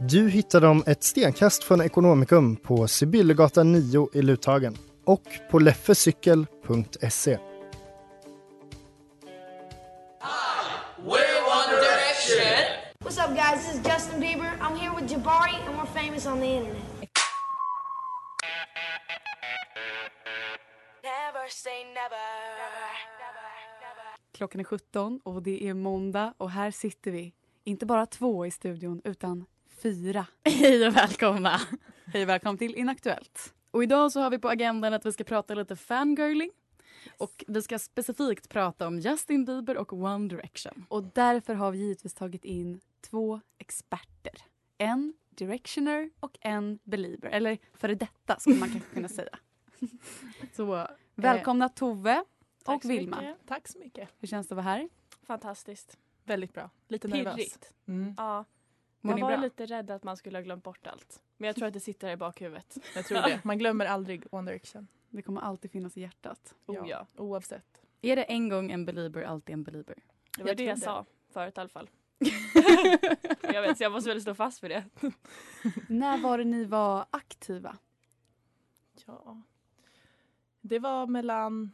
Du hittar dem ett stenkast från Ekonomikum på Sibyllegatan 9 i Luthagen och på leffecykel.se. What's up, guys? This is Justin Bieber. I'm here with Jabari, and we're famous on the internet. Never say never. Klockan är 17 och det är måndag och här sitter vi. Inte bara två i studion utan fyra. Hej och välkomna! Hej och välkommen till Inaktuellt. Och idag så har vi på agendan att vi ska prata lite fangirling. Och vi ska specifikt prata om Justin Bieber och One Direction. Och därför har vi givetvis tagit in två experter. En directioner och en belieber. Eller före detta skulle man kanske kunna säga. Så, eh, Välkomna Tove Tack och så Vilma. mycket. Tack så mycket. Hur känns det att vara här? Fantastiskt. Väldigt bra. Lite nervös. Pirrigt. Mm. Ja. Man var bra? lite rädd att man skulle ha glömt bort allt. Men jag tror att det sitter i bakhuvudet. Jag tror det. Man glömmer aldrig One Direction. Det kommer alltid finnas i hjärtat. Oh, ja. Oavsett. Är det en gång en belieber, alltid en belieber? Det var Jag det jag det. sa förut i alla fall. jag vet, så jag måste väl stå fast för det. När var det ni var aktiva? Ja. Det var mellan,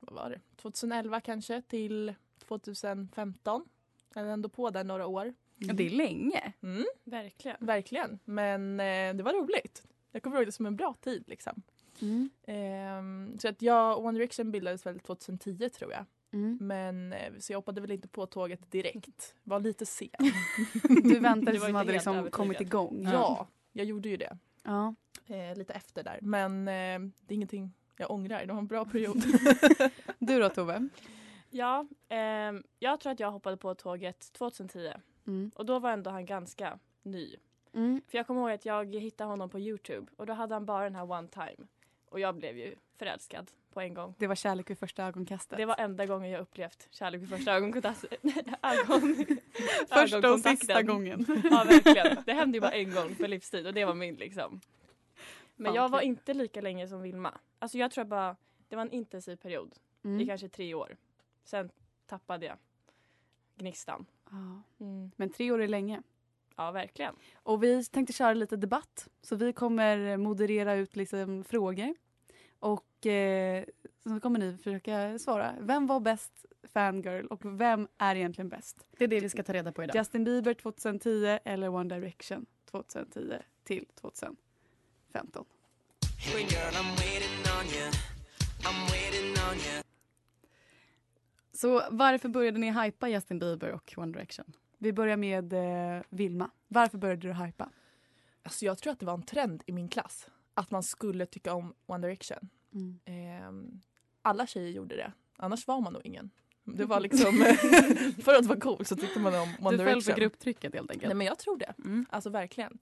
vad var det, 2011 kanske till 2015. Jag är ändå på där några år. Ja, det är länge. Mm, Verkligen. verkligen. Men eh, det var roligt. Jag kommer ihåg det som en bra tid liksom. Mm. Ehm, så att jag och One Direction bildades väl 2010 tror jag. Mm. Men eh, så jag hoppade väl inte på tåget direkt. Var lite sen. Du väntade som inte hade liksom kommit igång. ja, jag gjorde ju det. ja. Eh, lite efter där. Men eh, det är ingenting jag ångrar. Det var en bra period. Du då Tove? Ja, ehm, jag tror att jag hoppade på tåget 2010. Mm. Och då var ändå han ganska ny. Mm. För jag kommer ihåg att jag hittade honom på Youtube och då hade han bara den här one time. Och jag blev ju förälskad på en gång. Det var kärlek vid första ögonkastet. Det var enda gången jag upplevt kärlek vid första ögonkontakt. Ögon, första och sista gången. Ja verkligen. Det hände ju bara en gång för livstid och det var min liksom. Men jag var inte lika länge som Vilma. Alltså jag tror bara, det var en intensiv period i Mm. kanske tre år. Sen tappade jag gnistan. Ja. Mm. Men tre år är länge. Ja verkligen. Och vi tänkte köra lite debatt. Så vi kommer moderera ut liksom frågor. Och eh, så kommer ni försöka svara. Vem var bäst fangirl och vem är egentligen bäst? Det är det vi ska ta reda på idag. Justin Bieber 2010 eller One Direction 2010 till 2015? Så varför började ni hypa Justin Bieber och One Direction? Vi börjar med eh, Vilma. Varför började du hypa? alltså jag tror att det var en trend i min klass. Att man skulle tycka om One Direction. Mm. Ehm, alla tjejer gjorde det. Annars var man nog ingen. Det var liksom, för att vara cool så tyckte man om One Du föll Direction. för grupptrycket helt enkelt. Nej men jag tror det. Mm. Alltså verkligen.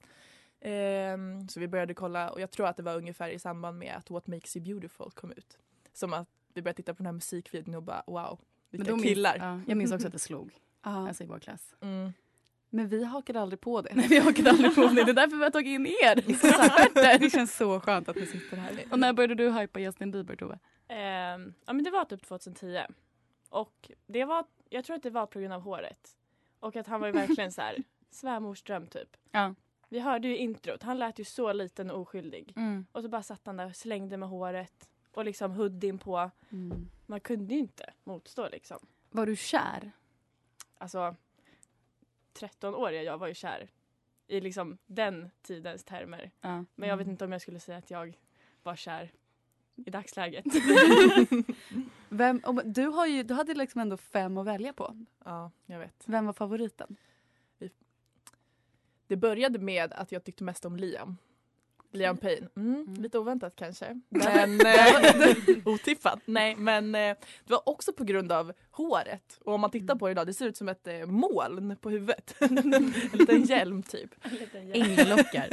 Ehm, så vi började kolla och jag tror att det var ungefär i samband med att What Makes You Beautiful kom ut. Som att vi började titta på den här musikvideon och bara wow, vilka minns- killar. ja, jag minns också att det slog. Ja. Alltså i vår klass. Mm. Men vi hakade aldrig på det. Nej, vi hakade aldrig på det. Det är därför vi har tagit in er. Exakt. det känns så skönt att ni sitter här. Och när började du hypa Justin Bieber Tove? Ehm, ja men det var typ 2010. Och det var, jag tror att det var på grund av håret. Och att han var ju verkligen så här svärmorsdröm typ. Ja. Vi hörde ju introt, han lät ju så liten och oskyldig. Mm. Och så bara satt han där och slängde med håret. Och liksom hoodien på. Mm. Man kunde ju inte motstå liksom. Var du kär? Alltså 13 år jag var ju kär. i liksom den tidens termer. Ja. Men jag vet inte om jag skulle säga att jag var kär i dagsläget. Vem, om, du, har ju, du hade liksom ändå fem att välja på. Ja, jag vet. Vem var favoriten? Det började med att jag tyckte mest om Liam. Liam Payne. Mm, Lite oväntat kanske. Men, eh, otippat. Nej, men eh, det var också på grund av håret. Och om man tittar på det idag, det ser ut som ett eh, moln på huvudet. en liten hjälm typ. Änglalockar.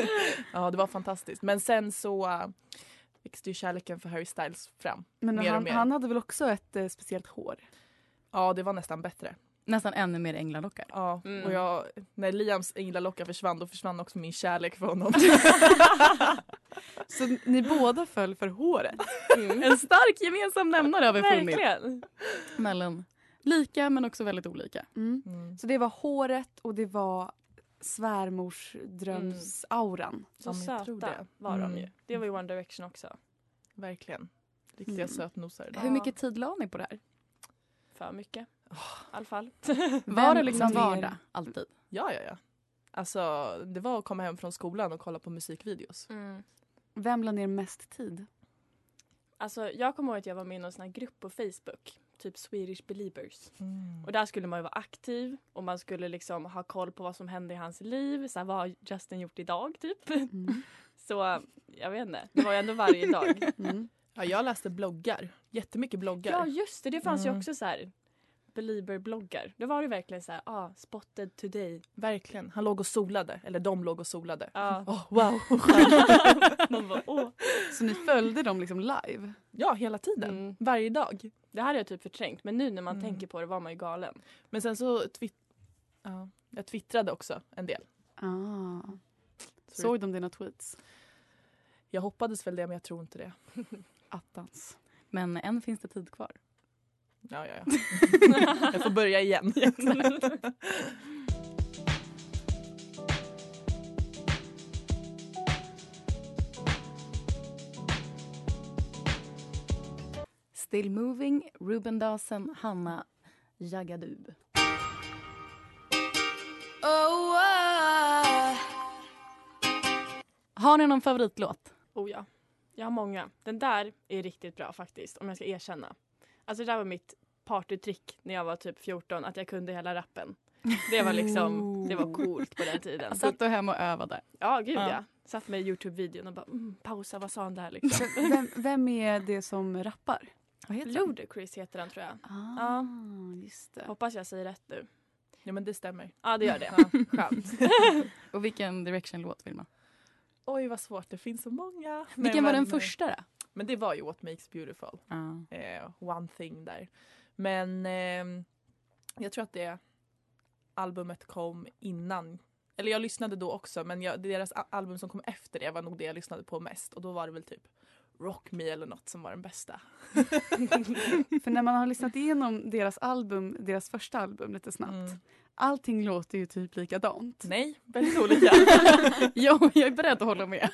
ja, det var fantastiskt. Men sen så växte ju kärleken för Harry Styles fram. Men mer och han, mer. han hade väl också ett eh, speciellt hår? Ja, det var nästan bättre. Nästan ännu mer änglalockar. Ja, Mm. och jag, när Liams änglalockar försvann då försvann också min kärlek för honom. Så ni båda föll för håret? En stark gemensam nämnare har vi funnit. Verkligen. Mellan lika men också väldigt olika. Mm. Mm. Så det var håret och det var svärmorsdrömsauran. Så jag tror söta var de Mm. ju. Det var ju One Direction också. Verkligen. Riktiga Mm. sötnosar. Hur mycket tid la ni på det här? För mycket. I alla fall. Var det liksom vardag? Alltid? Ja, ja, ja. Alltså, det var att komma hem från skolan och kolla på musikvideos. Mm. Vem la ner mest tid? Alltså, jag kommer ihåg att jag var med i någon sån här grupp på Facebook. Typ Swedish Believers. Och där skulle man ju vara aktiv och man skulle liksom ha koll på vad som hände i hans liv. Så här, vad har Justin gjort idag typ? Mm. Så jag vet inte, det var ju ändå varje dag. Mm. Ja, jag läste bloggar. Jättemycket bloggar. Ja just det, det fanns Mm. ju också så här Belieber-bloggar. Då var det verkligen så här, ah, spotted today. Verkligen. Han låg och solade. Eller de låg och solade. Ja. Åh, wow! Man bara, åh. Så ni följde dem liksom live? ja, hela tiden. Mm. Varje dag. Det hade jag typ förträngt men nu när man Mm. tänker på det var man ju galen. Men sen så twitt ja, jag twittrade också en del. Ah. Så Såg de dina tweets? Jag hoppades väl det, men jag tror inte det. Attans. Men än finns det tid kvar. Ja, ja, ja. jag får börja igen. Still Moving, Ruben Dasen, Hanna Jagadub. Oh, uh. Har ni någon favoritlåt? Oh ja, jag har många. Den där är riktigt bra faktiskt om jag ska erkänna. Alltså det där var mitt partytrick när jag var typ 14 att jag kunde hela rappen. Det var liksom, det var coolt på den tiden. Satt du hemma och övade? Ja, gud Ja. ja. Satt med i Youtube-videon och bara mm, pausa, vad sa han där liksom? Vem, vem är det som rappar? Vad heter den? Ludacris heter den tror jag. Ah, Ja. just det. Hoppas jag säger rätt nu. Ja, men det stämmer. Ja, det gör det. Skönt. Och vilken Direction-låt Vilma? Oj, vad svårt. Det finns så många. Vilken var den men- första då? Men det var ju What Makes Beautiful. Ja. Eh, one thing där. Men ehm, jag tror att det albumet kom innan. Eller jag lyssnade då också men jag, deras album som kom efter det var nog det jag lyssnade på mest. Och då var det väl typ Rock Me eller något som var den bästa. För när man har lyssnat igenom deras album, deras första album lite snabbt. Mm. Allting låter ju typ likadant. Nej, väldigt olika. jo, jag är beredd att hålla med.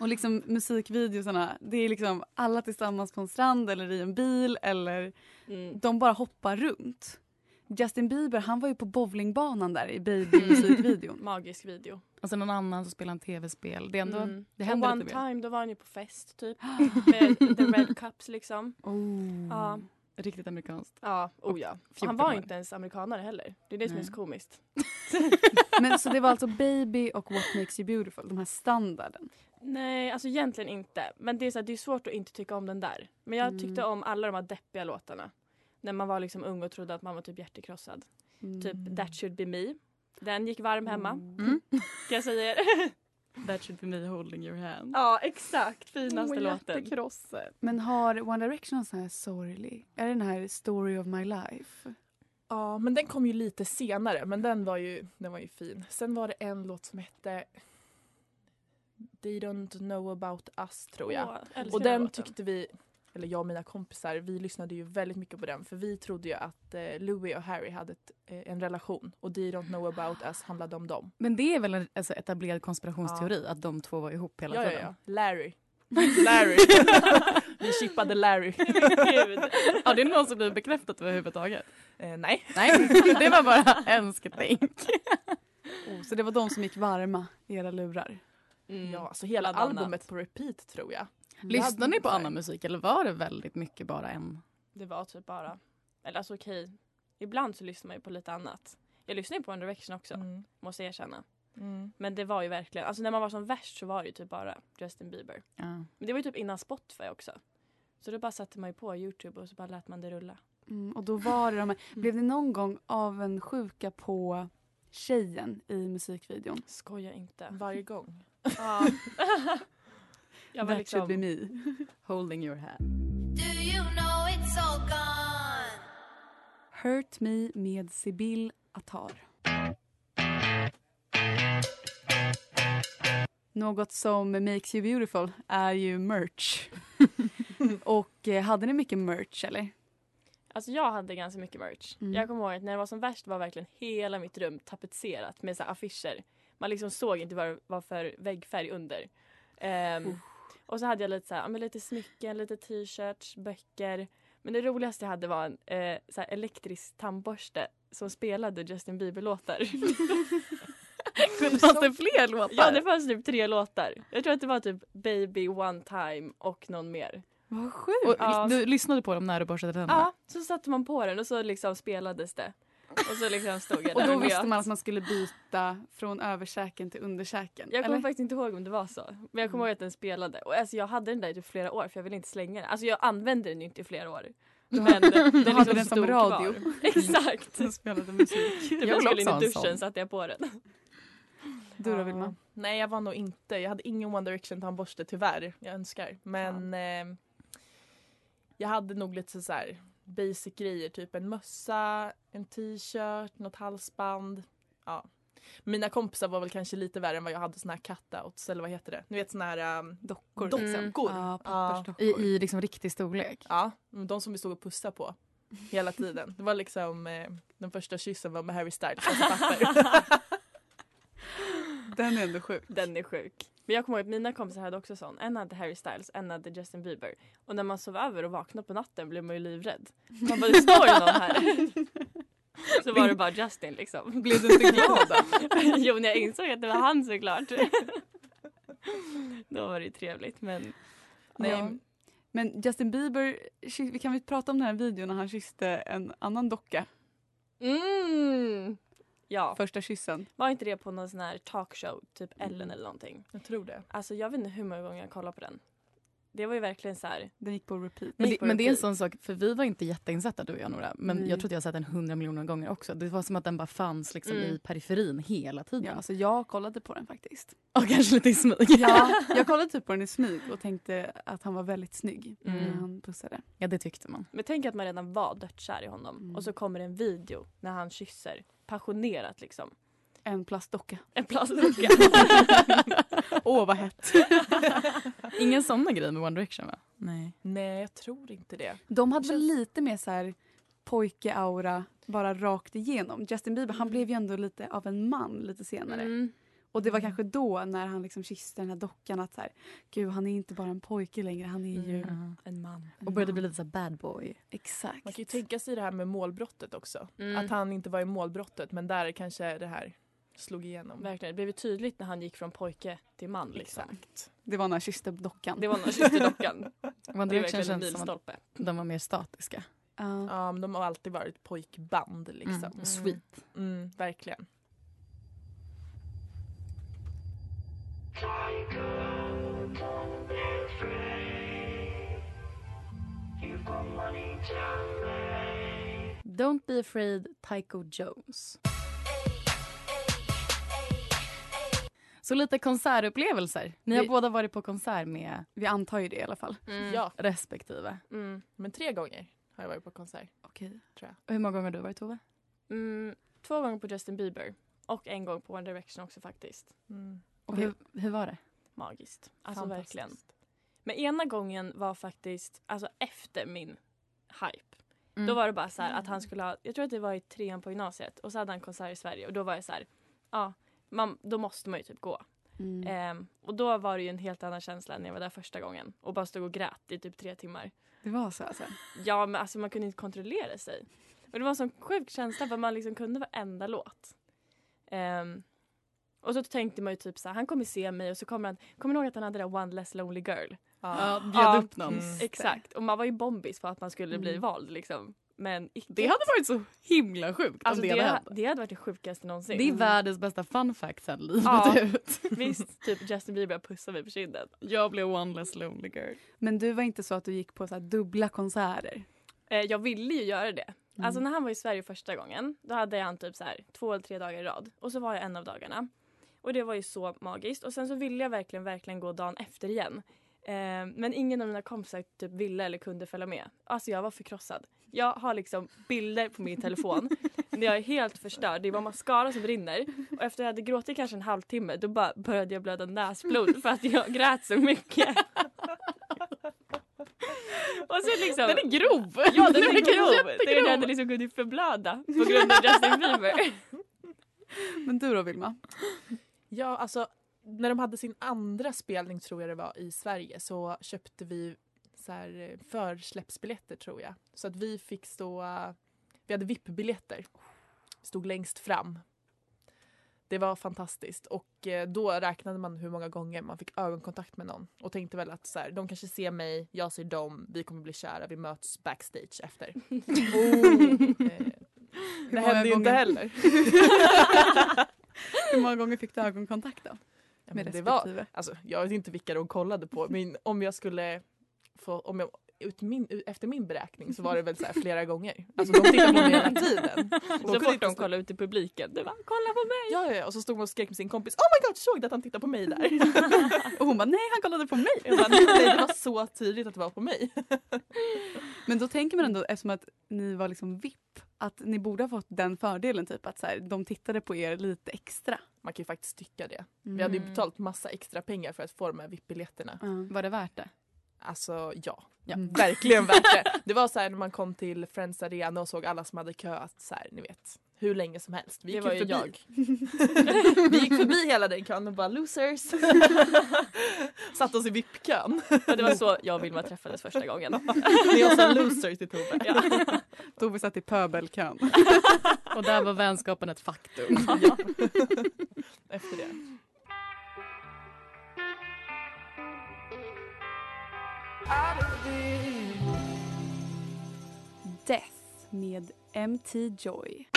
Och liksom musikvideosarna, det är liksom alla tillsammans på en strand eller i en bil eller Mm. de bara hoppar runt. Justin Bieber han var ju på bowlingbanan där i baby-musikvideon. Magisk video. Och sen någon annan som spelar en tv-spel. Det, ändå, Mm. det Och händer one lite mer. time, då var han ju på fest typ. Med the red cups liksom. oh. Ja, Riktigt amerikanskt. ja. Oh, ja. Och 14 Han var år. inte ens amerikanare heller. Det är det som är Nej. så komiskt. Men så det var alltså Baby och What Makes You Beautiful, de här standarden. Nej, alltså egentligen inte. Men det är, så här, det är svårt att inte tycka om den där. Men jag Mm. tyckte om alla de här deppiga låtarna. När man var liksom ung och trodde att man var typ hjärtekrossad. Mm. Typ That should be me. Den gick varm hemma. Mm. Kan jag säga er. That should be me holding your hand. ja, exakt. Finaste Åh, låten. hjärtekrosset. Men har One Direction en sån här sorglig? Är det den här Story of my life? ja, men den kom ju lite senare men den var ju, den var ju fin. Sen var det en låt som hette They don't know about us tror jag. Åh, Och den den låten. tyckte vi, eller jag och mina kompisar, vi lyssnade ju väldigt mycket på den för vi trodde ju att eh, Louis och Harry hade ett, eh, en relation och They don't know about us handlade om dem. Men det är väl en alltså, etablerad konspirationsteori att de två var ihop hela Ja, ja, tiden? ja. Larry. Larry. vi chippade Larry. Har det någon som blivit bekräftat överhuvudtaget? Eh, nej. Nej, det var bara önsketänk. Oh, så det var de som gick varma i era lurar? Mm. Ja, alltså hela albumet på repeat tror jag. Lyssnade ni på annan musik eller var det väldigt mycket bara en? Det var typ bara, eller alltså okej, ibland så lyssnar man ju på lite annat. Jag lyssnar ju på One Direction också, Mm. måste jag erkänna. Mm. Men det var ju verkligen, alltså när man var som värst så var det ju typ bara Justin Bieber. Ja. Men det var ju typ innan Spotify också. Så då bara satte man ju på Youtube och så bara lät man det rulla. Mm, och då var det de här, blev ni någon gång av en sjuka på tjejen i musikvideon? Skoja inte. Varje gång. Ja. jag var That should be liksom, me. Holding your hand. Do you know it's all gone? Hurt Me med Sibyl Attar. Något som makes you beautiful är ju merch. och eh, hade ni mycket merch eller? alltså jag hade ganska mycket merch. Mm. Jag kommer ihåg att när det var som värst var verkligen hela mitt rum tapetserat med så affischer. Man liksom såg inte vad det var för väggfärg under. Ehm, och så hade jag lite, så här, men lite smycken, lite t-shirts, böcker. Men det roligaste jag hade var en eh, så elektrisk tandborste som spelade Justin Bieber-låtar. Fanns det fler låtar? ja, det fanns typ tre låtar. Jag tror att det var typ Baby, One Time och någon mer. Vad sjukt! Ja. Du lyssnade på dem när du borstade tänderna? Ja, så satte man på den och så liksom spelades det. Och så liksom stod jag Och där då och visste njöt. man att man skulle byta från översäken till undersäken? Jag kommer eller? faktiskt inte ihåg om det var så. Men jag kommer Mm. ihåg att den spelade. Och alltså jag hade den där i flera år för jag ville inte slänga den. Alltså jag använde den ju inte i flera år. Men den liksom hade den som radio. Kvar. Exakt. Som spelade musik. Typ Jag jag skulle in i duschen satte jag på den. Du då Ja. Vilma? Nej jag var nog inte, jag hade ingen One Direction tandborste tyvärr. Jag önskar. Men eh, jag hade nog lite så här basic grejer. Typ en mössa, en t-shirt, något halsband. Ja. Mina kompisar var väl kanske lite värre än vad jag hade såna här cutouts eller vad heter det? Ni vet såna här um, Dockor. dockor. Mm. Ja, pappersdockor. I, I liksom riktig storlek? Ja, de som vi stod och pussade på hela tiden. Det var liksom eh, den första kyssen var med Harry Styles. Alltså. Den är ändå sjuk. Den är sjuk. Men jag kommer ihåg att mina kompisar hade också sån. En hade Harry Styles, en hade Justin Bieber. Och när man sov över och vaknade på natten blev man ju livrädd. Man bara, det står ju någon här. Så var det bara Justin liksom. Blev du inte glad då? jo, när jag insåg att det var han såklart. Då var det ju trevligt men Nej, Ja. Men Justin Bieber, vi kan väl prata om den här videon när han kysste en annan docka. mm. Ja, Första kyssen. var inte det på någon sån här talkshow, typ Ellen eller någonting? Jag tror det. Alltså jag vet inte hur många gånger jag kollade på den. Det var ju verkligen så här. Den gick på repeat. Men, det, på men det är en repeat. sån sak, för vi var inte jätteinsatta du och jag Nora. Men Nej. jag tror att jag har sett den hundra miljoner gånger också. Det var som att den bara fanns liksom Mm. i periferin hela tiden. Ja, alltså jag kollade på den faktiskt. Och kanske lite i smyg. Ja, jag kollade typ på den i smyg och tänkte att han var väldigt snygg Mm. när han pussade. Ja det tyckte man. Men tänk att man redan var dödskär i honom Mm. och så kommer en video när han kysser. Passionerat liksom. En plastdocka. En plastdocka. Åh vad hett. Ingen såna grejer med One Direction va? Nej. Nej, jag tror inte det. De hade väl lite mer så här pojke-aura bara rakt igenom. Justin Bieber han blev ju ändå lite av en man lite senare. Mm. Och det var kanske då när han liksom kysste den här dockan att så här, gud han är inte bara en pojke längre, han är ju Mm. En. Och började bli lite så bad boy. Exakt. Man kan ju tänka sig det här med målbrottet också. Mm. Att han inte var i målbrottet men där kanske det här slog igenom. Verkligen. Det blev tydligt när han gick från pojke till man. Liksom. Exakt. Det var när han kysste dockan. Det var när han kysste dockan. One Det var Direction verkligen en känns som att milstolpe. de var mer statiska. Ja. Ja, men de har alltid varit pojkband liksom. Mm. Sweet. Mm, verkligen. Don't be afraid, Tycho Jones. Så lite konsertupplevelser. Ni har Vi- båda varit på konsert med Vi antar ju det i alla fall. Mm. Ja, respektive. Mm. men tre gånger har jag varit på konsert. Okej. Och hur många gånger har du varit Tove? Mm. Två gånger på Justin Bieber. Och en gång på One Direction också faktiskt. Mm. Och hur, hur var det? Magiskt. Alltså verkligen. Men ena gången var faktiskt alltså efter min hype. Mm. Då var det bara så här att han skulle ha, jag tror att det var i trean på gymnasiet och så hade han konsert i Sverige och då var jag så här, ja, man, då måste man ju typ gå. Mm. Ehm, och då var det ju en helt annan känsla när jag var där första gången och bara stod och grät i typ tre timmar. Det var så alltså? Ja men alltså man kunde inte kontrollera sig. Och det var en sån sjuk känsla för man liksom kunde varenda låt. Ehm, Och så tänkte man ju typ så här, han kommer se mig och så kommer han, kommer ni ihåg att han hade det där One Less Lonely Girl? Ja, bjöd Ja, upp någon. mm. Exakt, och man var ju bombis för att man skulle bli Mm. vald liksom. Men icke. Det hade varit så himla sjukt alltså, det, det, hade det hade varit det sjukaste någonsin. Det är världens bästa fun fact sen livet Ja. ut. Visst, typ Justin Bieber pussade mig på kinden. Jag blev one less lonely girl. Men du var inte så att du gick på så här dubbla konserter? Eh, jag ville ju göra det. Mm. Alltså när han var i Sverige första gången, då hade han typ så här två eller tre dagar i rad. Och så var jag en av dagarna. Och det var ju så magiskt. Och sen så ville jag verkligen, verkligen gå dagen efter igen. Eh, men ingen av mina kompisar typ ville eller kunde följa med. Alltså jag var förkrossad. Jag har liksom bilder på min telefon när jag är helt förstörd. Det är bara mascara som rinner. Och efter jag hade gråtit kanske en halvtimme då bara började jag blöda näsblod för att jag grät så mycket. Och så liksom, Den är grov! Ja den är verkar grov. Det är den hade liksom kunnat förblöda på grund av Justin Bieber. Men du då Vilma? Ja, alltså när de hade sin andra spelning tror jag det var i Sverige så köpte vi så här, eh, försläppsbiljetter tror jag. Så att vi fick stå, vi hade VIP-biljetter. Stod längst fram. Det var fantastiskt och eh, då räknade man hur många gånger man fick ögonkontakt med någon och tänkte väl att så här, de kanske ser mig, jag ser dem, vi kommer bli kära, vi möts backstage efter. Eh, det hände ju inte heller. Hur många gånger fick du ögonkontakt då? Ja, Med det var, alltså, jag vet inte vilka de kollade på men om jag skulle få, om jag, ut min, efter min beräkning så var det väl så flera gånger. Alltså de tittade på mig hela tiden. Och Så fort de kollade ut i publiken. Det var kolla på mig! Ja, ja, och så stod man och skrek med sin kompis Oh my god, såg du att han tittade på mig där? Och hon bara nej han kollade på mig. Jag bara, nej, det var så tydligt att det var på mig. Men då tänker man ändå eftersom att ni var liksom VIP att ni borde ha fått den fördelen typ att så här, de tittade på er lite extra. Man kan ju faktiskt tycka det. Vi hade ju betalat massa extra pengar för att få de här VIP-biljetterna. Var det värt det? Alltså ja, Ja. verkligen värt det. Det var så här när man kom till Friends Arena och såg alla som hade köat så här, ni vet, hur länge som helst. Vi Det gick var ju förbi. jag. Vi gick förbi hela den kön och bara losers. Satt oss i VIP-kön. Och det var så jag och Vilma träffades första gången. Ni var så losers till Tove. Ja. Tove satt i pöbelkön. Och där var vänskapen ett faktum. Ja. Efter det. Death med MT Joy.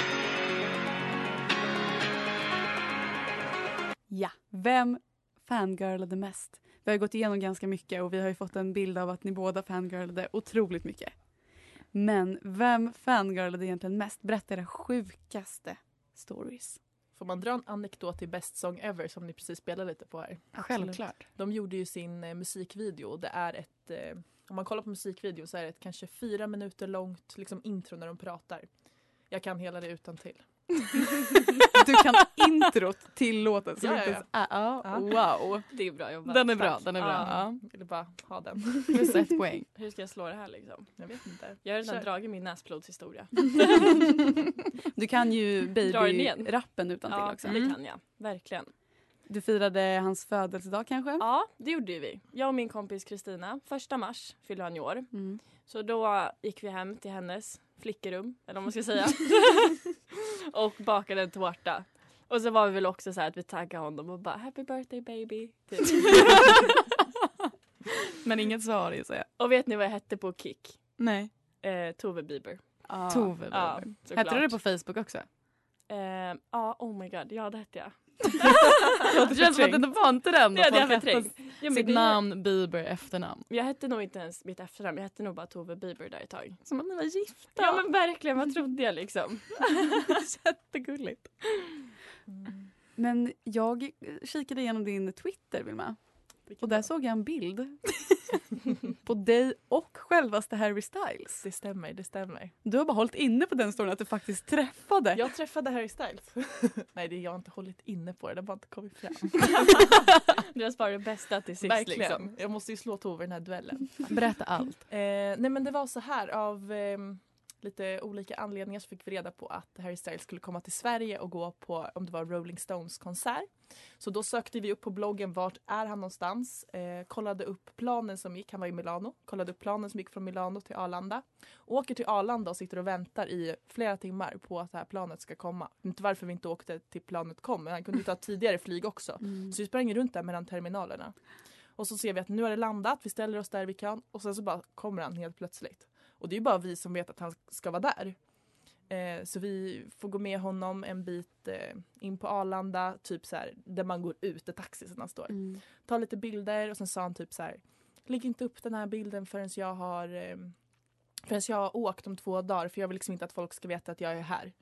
Ja, vem fangirlade mest? Vi har gått igenom ganska mycket och vi har ju fått en bild av att ni båda fangirlade otroligt mycket. Men vem fangirlade egentligen mest? Berätta era sjukaste stories. Får man dra en anekdot till Best Song Ever som ni precis spelade lite på här? Självklart. De gjorde ju sin eh, musikvideo. Det är ett, eh, om man kollar på musikvideo så är det ett kanske fyra minuter långt liksom, intro när de pratar. Jag kan hela det utan till. Du kan introt till låten som Ja, ja. Ja, Ja. wow. Det är bra jobbat. Den är bra, Tack. den är bra. Ja. Ja. Ville bara ha den. Plus ett poäng. Hur ska jag slå det här liksom? Jag vet inte. Jag har redan Kör. dragit min näsblodshistoria. Du kan ju baby-rappen utan till Ja, också. det kan jag. Verkligen. Du firade hans födelsedag kanske? Ja, det gjorde vi. Jag och min kompis Kristina. Första mars fyllde han i år. Mm. Så då gick vi hem till hennes flickerum, eller vad man ska säga. och bakade en tårta. Och så var vi väl också så här att vi taggade honom och bara happy birthday baby. Typ. Men inget svar gissar jag. och vet ni vad jag hette på Kik? Nej. Eh, Tove Bieber. Ah. Tove Ja, Bieber. såklart. Hette du det på Facebook också? Eh, Ja, oh my god, ja det hette jag. Det känns som att det var inte den. Det hade jag Folk hette förträngt. Ja, Sitt det- namn, Bieber, efternamn. Jag hette nog inte ens mitt efternamn, jag hette nog bara Tove Bieber där ett tag. Som att ni var gifta. Ja men verkligen, vad trodde jag liksom? Jättegulligt. Men jag kikade igenom din Twitter, Vilma. Och där såg jag en bild på dig och självaste Harry Styles. Det stämmer, det stämmer. Du har bara hållit inne på den storyn att du faktiskt träffade. Jag träffade Harry Styles. Nej, det jag har inte hållit inne på det. Det har bara inte kommit fram. Du har sparat det bästa till sist Verkligen. liksom. Jag måste ju slå Tove i den här duellen. Berätta allt. Eh, nej men det var så här av ehm, lite olika anledningar så fick vi reda på att Harry Styles skulle komma till Sverige och gå på, om det var Rolling Stones konsert. Så då sökte vi upp på bloggen vart är han någonstans, eh, kollade upp planen som gick, han var i Milano, kollade upp planen som gick från Milano till Arlanda. Åker till Arlanda och sitter och väntar i flera timmar på att det här planet ska komma. Inte varför vi inte åkte till planet kom, men han kunde ta tidigare flyg också. Så vi sprang runt där mellan terminalerna. Och så ser vi att nu har det landat, vi ställer oss där vi kan och sen så bara kommer han helt plötsligt. Och det är ju bara vi som vet att han ska vara där. Eh, så vi får gå med honom en bit eh, in på Arlanda, typ så här, där man går ut, där taxisarna står. Mm. Ta lite bilder och sen sa han typ så här, lägg inte upp den här bilden förrän jag har eh, förrän jag har åkt om två dagar för jag vill liksom inte att folk ska veta att jag är här.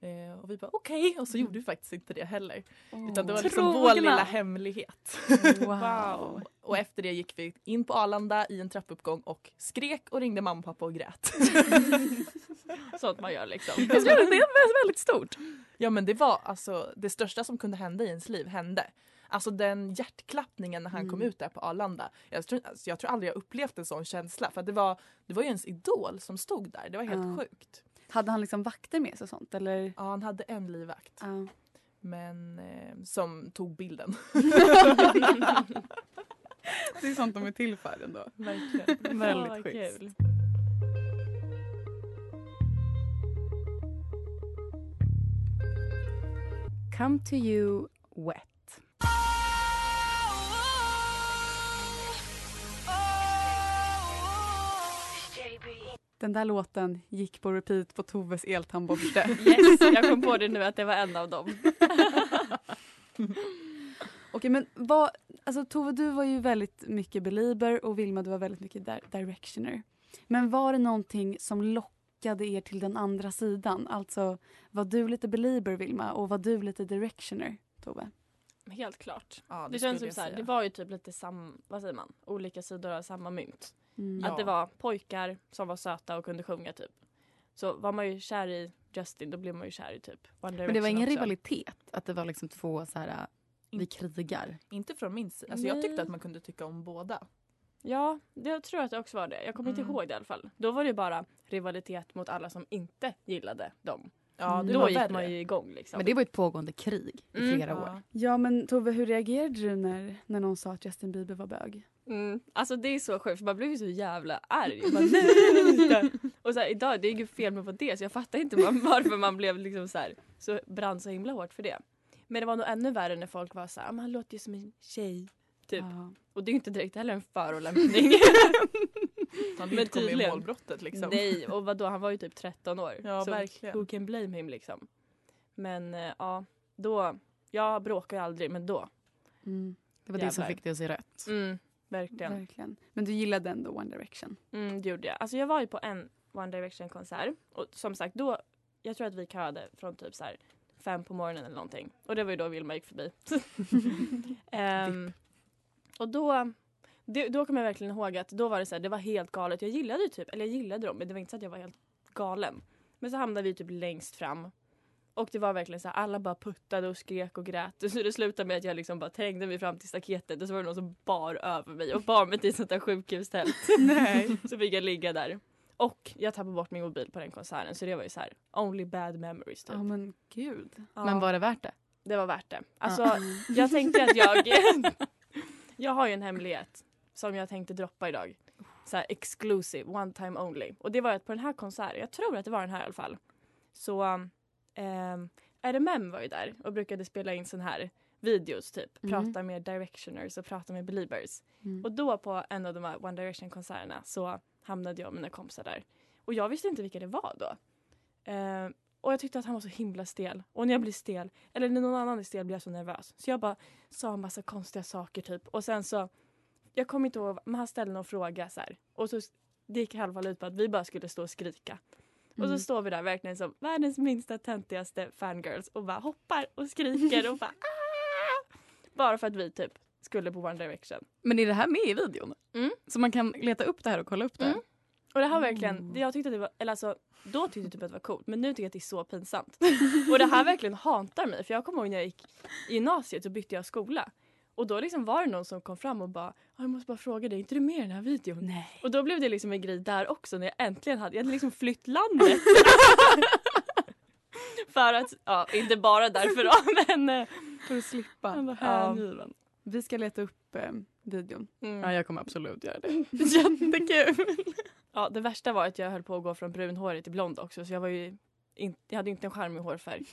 Eh, och vi bara okej, och så gjorde vi faktiskt inte det heller. Utan det var liksom vår Frågorna. lilla hemlighet. Wow. Och efter det gick vi in på Arlanda i en trappuppgång och skrek och ringde mamma och pappa och grät. Sånt man gör liksom. det är väldigt stort. Ja men det var alltså det största som kunde hända i ens liv hände. Alltså den hjärtklappningen när han kom Mm. ut där på Arlanda. Jag tror, alltså, jag tror aldrig jag upplevt en sån känsla för det var, det var ju ens idol som stod där. Det var helt Ja. sjukt. Hade han liksom vakter med sig och sånt eller? Ja han hade en livvakt. Ja. Men eh, som tog bilden. Det är sånt de är till för ändå. Verkligen. Väldigt schysst. kul. Come to you wet. Den där låten gick på repeat på Toves eltandborste. Yes, jag kom på det nu att det var en av dem. Okej men vad, alltså Tove du var ju väldigt mycket belieber och Vilma du var väldigt mycket di- directioner. Men var det någonting som lockade er till den andra sidan? Alltså var du lite belieber Vilma och var du lite directioner Tove? Helt klart. Ja, Det, känns som så här, det var ju typ lite sam, vad säger man, olika sidor av samma mynt. Mm. Att det var pojkar som var söta och kunde sjunga typ. Så var man ju kär i Justin då blev man ju kär i typ One Men det var Direction ingen också. rivalitet? Att det var liksom två så här, vi krigar? Inte från min sida. Alltså jag tyckte att man kunde tycka om båda. Ja, det, jag tror att det också var det. Jag kommer inte Mm. ihåg det i alla fall. Då var det ju bara rivalitet mot alla som inte gillade dem. Ja, det Då var gick värre. man ju igång liksom. Men det var ett pågående krig i Mm. flera Ja. år. Ja men Tove hur reagerade du när, när någon sa att Justin Bieber var bög? Mm. Alltså det är så sjukt för man blev ju så jävla arg. Bara, nej! och så här, idag, det är ju fel med på det så jag fattar inte man, varför man blev liksom så här, så brann så himla hårt för det. Men det var nog ännu värre när folk var så här, "Men han låter ju som en tjej. Typ. Ja. Och det är ju inte direkt heller en förolämpning. Han Men men kom i målbrottet liksom. Nej, och vadå, han var ju typ 13 år. Ja, så verkligen. who can blame him liksom. Men eh, ja, då, jag bråkar ju aldrig men då. Mm, Det var det som Jävlar. fick dig att se rött. Mm, verkligen. verkligen. Men du gillade ändå One Direction? Mm, det gjorde jag. Alltså jag var ju på en One Direction konsert och som sagt då, jag tror att vi köade från typ så här fem på morgonen eller någonting. Och det var ju då Vilma gick förbi. Ehm, och då, det, då kommer jag verkligen ihåg att då var det så här, det var helt galet. Jag gillade typ, eller jag gillade dem men det var inte så att jag var helt galen. Men så hamnade vi typ längst fram. Och det var verkligen så här, alla bara puttade och skrek och grät. Så det slutade med att jag liksom bara trängde mig fram till staketet och så var det någon som bar över mig och bar mig till ett sånt där sjukhustält. Nej. Så fick jag ligga där. Och jag tappade bort min mobil på den konserten så det var ju så här only bad memories typ. Ja men gud. Ja, Men var det värt det? det var värt det. Alltså Ja. jag tänkte att jag Jag har ju en hemlighet som jag tänkte droppa idag. Så här exclusive, one time only. Och det var att på den här konserten, jag tror att det var den här i alla fall. Så um, RMM var ju där och brukade spela in sån här videos typ. Mhm. Prata med directioners och prata med believers. Mm. Och då på en av de här One Direction konserterna så hamnade jag och mina kompisar där. Och jag visste inte vilka det var då. Eh, och jag tyckte att han var så himla stel. Och när jag blir stel, eller när någon annan är stel blir jag så nervös. Så jag bara sa en massa konstiga saker typ. Och sen så, jag kommer inte ihåg, men han ställde någon fråga så här. Och så det gick i alla fall ut på att vi bara skulle stå och skrika. Och Mm. så står vi där verkligen som världens minsta töntigaste fangirls och bara hoppar och skriker och bara ah! Bara för att vi typ skulle på One Direction. Men är det här med i videon? Mm. Så man kan leta upp det här och kolla upp det? Mm. Och det här verkligen, det jag tyckte att det var, eller alltså då tyckte jag typ att det var coolt men nu tycker jag att det är så pinsamt. Och det här verkligen hatar mig för jag kommer ihåg när jag gick i gymnasiet så bytte jag skola. Och då liksom var det någon som kom fram och bara "Ja, jag måste bara fråga dig, är inte du med i den här videon? Nej. Och då blev det liksom en grej där också när jag äntligen hade, jag hade liksom flytt landet. För att, ja inte bara därför då men eh, För att slippa. jag var Ja. Vi ska leta upp eh, videon. Mm. Ja, jag kommer absolut göra det. Jättekul! Ja, det värsta var att jag höll på att gå från brunhårig till blond också så jag var ju in, jag hade inte en charmig hårfärg.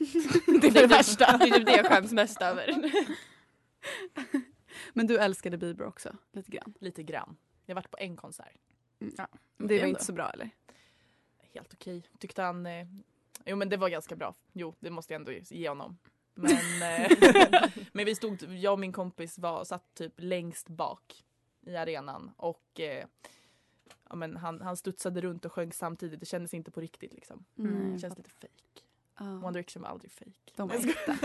Det är det värsta. Det är typ det jag skäms mest över. Men du älskade Bieber också, lite grann. Lite grann. Jag har varit på en konsert. Ja. Men Det var ändå. inte så bra eller? Helt okej. Tyckte han... Eh, jo men det var ganska bra. Jo det måste jag ändå ge honom. Men, eh, men vi stod, jag och min kompis var, satt typ längst bak i arenan och eh, ja, men han, han studsade runt och sjöng samtidigt. Det kändes inte på riktigt liksom. Mm. Det känns lite fake. Ja. One Direction var aldrig fake. De var äkta.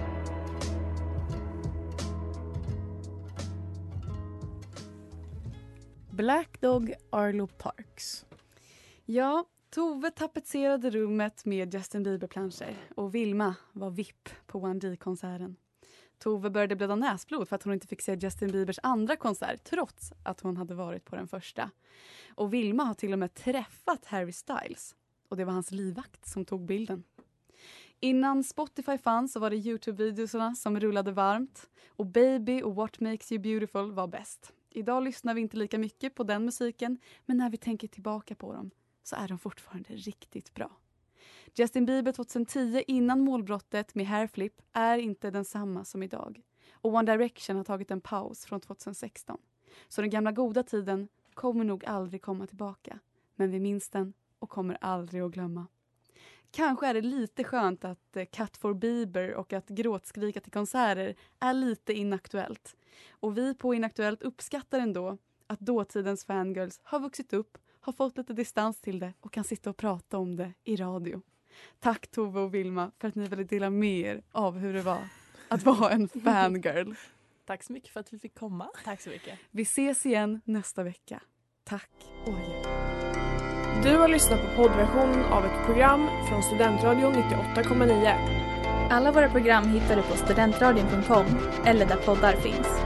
Black Dog Arlo Parks. Ja, Tove tapetserade rummet med Justin Bieber-planscher och Vilma var VIP på 1D-konserten. Tove började blöda näsblod för att hon inte fick se Justin Biebers andra konsert trots att hon hade varit på den första. Och Vilma har till och med träffat Harry Styles och det var hans livvakt som tog bilden. Innan Spotify fanns så var det Youtube-videorna som rullade varmt och Baby och What Makes You Beautiful var bäst. Idag lyssnar vi inte lika mycket på den musiken men när vi tänker tillbaka på dem så är de fortfarande riktigt bra. Justin Bieber 2010 innan målbrottet med Hairflip är inte densamma som idag. Och One Direction har tagit en paus från 2016. Så den gamla goda tiden kommer nog aldrig komma tillbaka. Men vi minns den och kommer aldrig att glömma. Kanske är det lite skönt att eh, Cut for Bieber och att gråtskrika till konserter är lite inaktuellt. Och vi på Inaktuellt uppskattar ändå att dåtidens fangirls har vuxit upp, har fått lite distans till det och kan sitta och prata om det i radio. Tack Tove och Vilma för att ni ville dela med er av hur det var att vara en fangirl. Tack så mycket för att vi fick komma. Tack så mycket. Vi ses igen nästa vecka. Tack och adjö. Du har lyssnat på poddversion av ett program från Studentradion 98,9. Alla våra program hittar du på studentradion.com eller där poddar finns.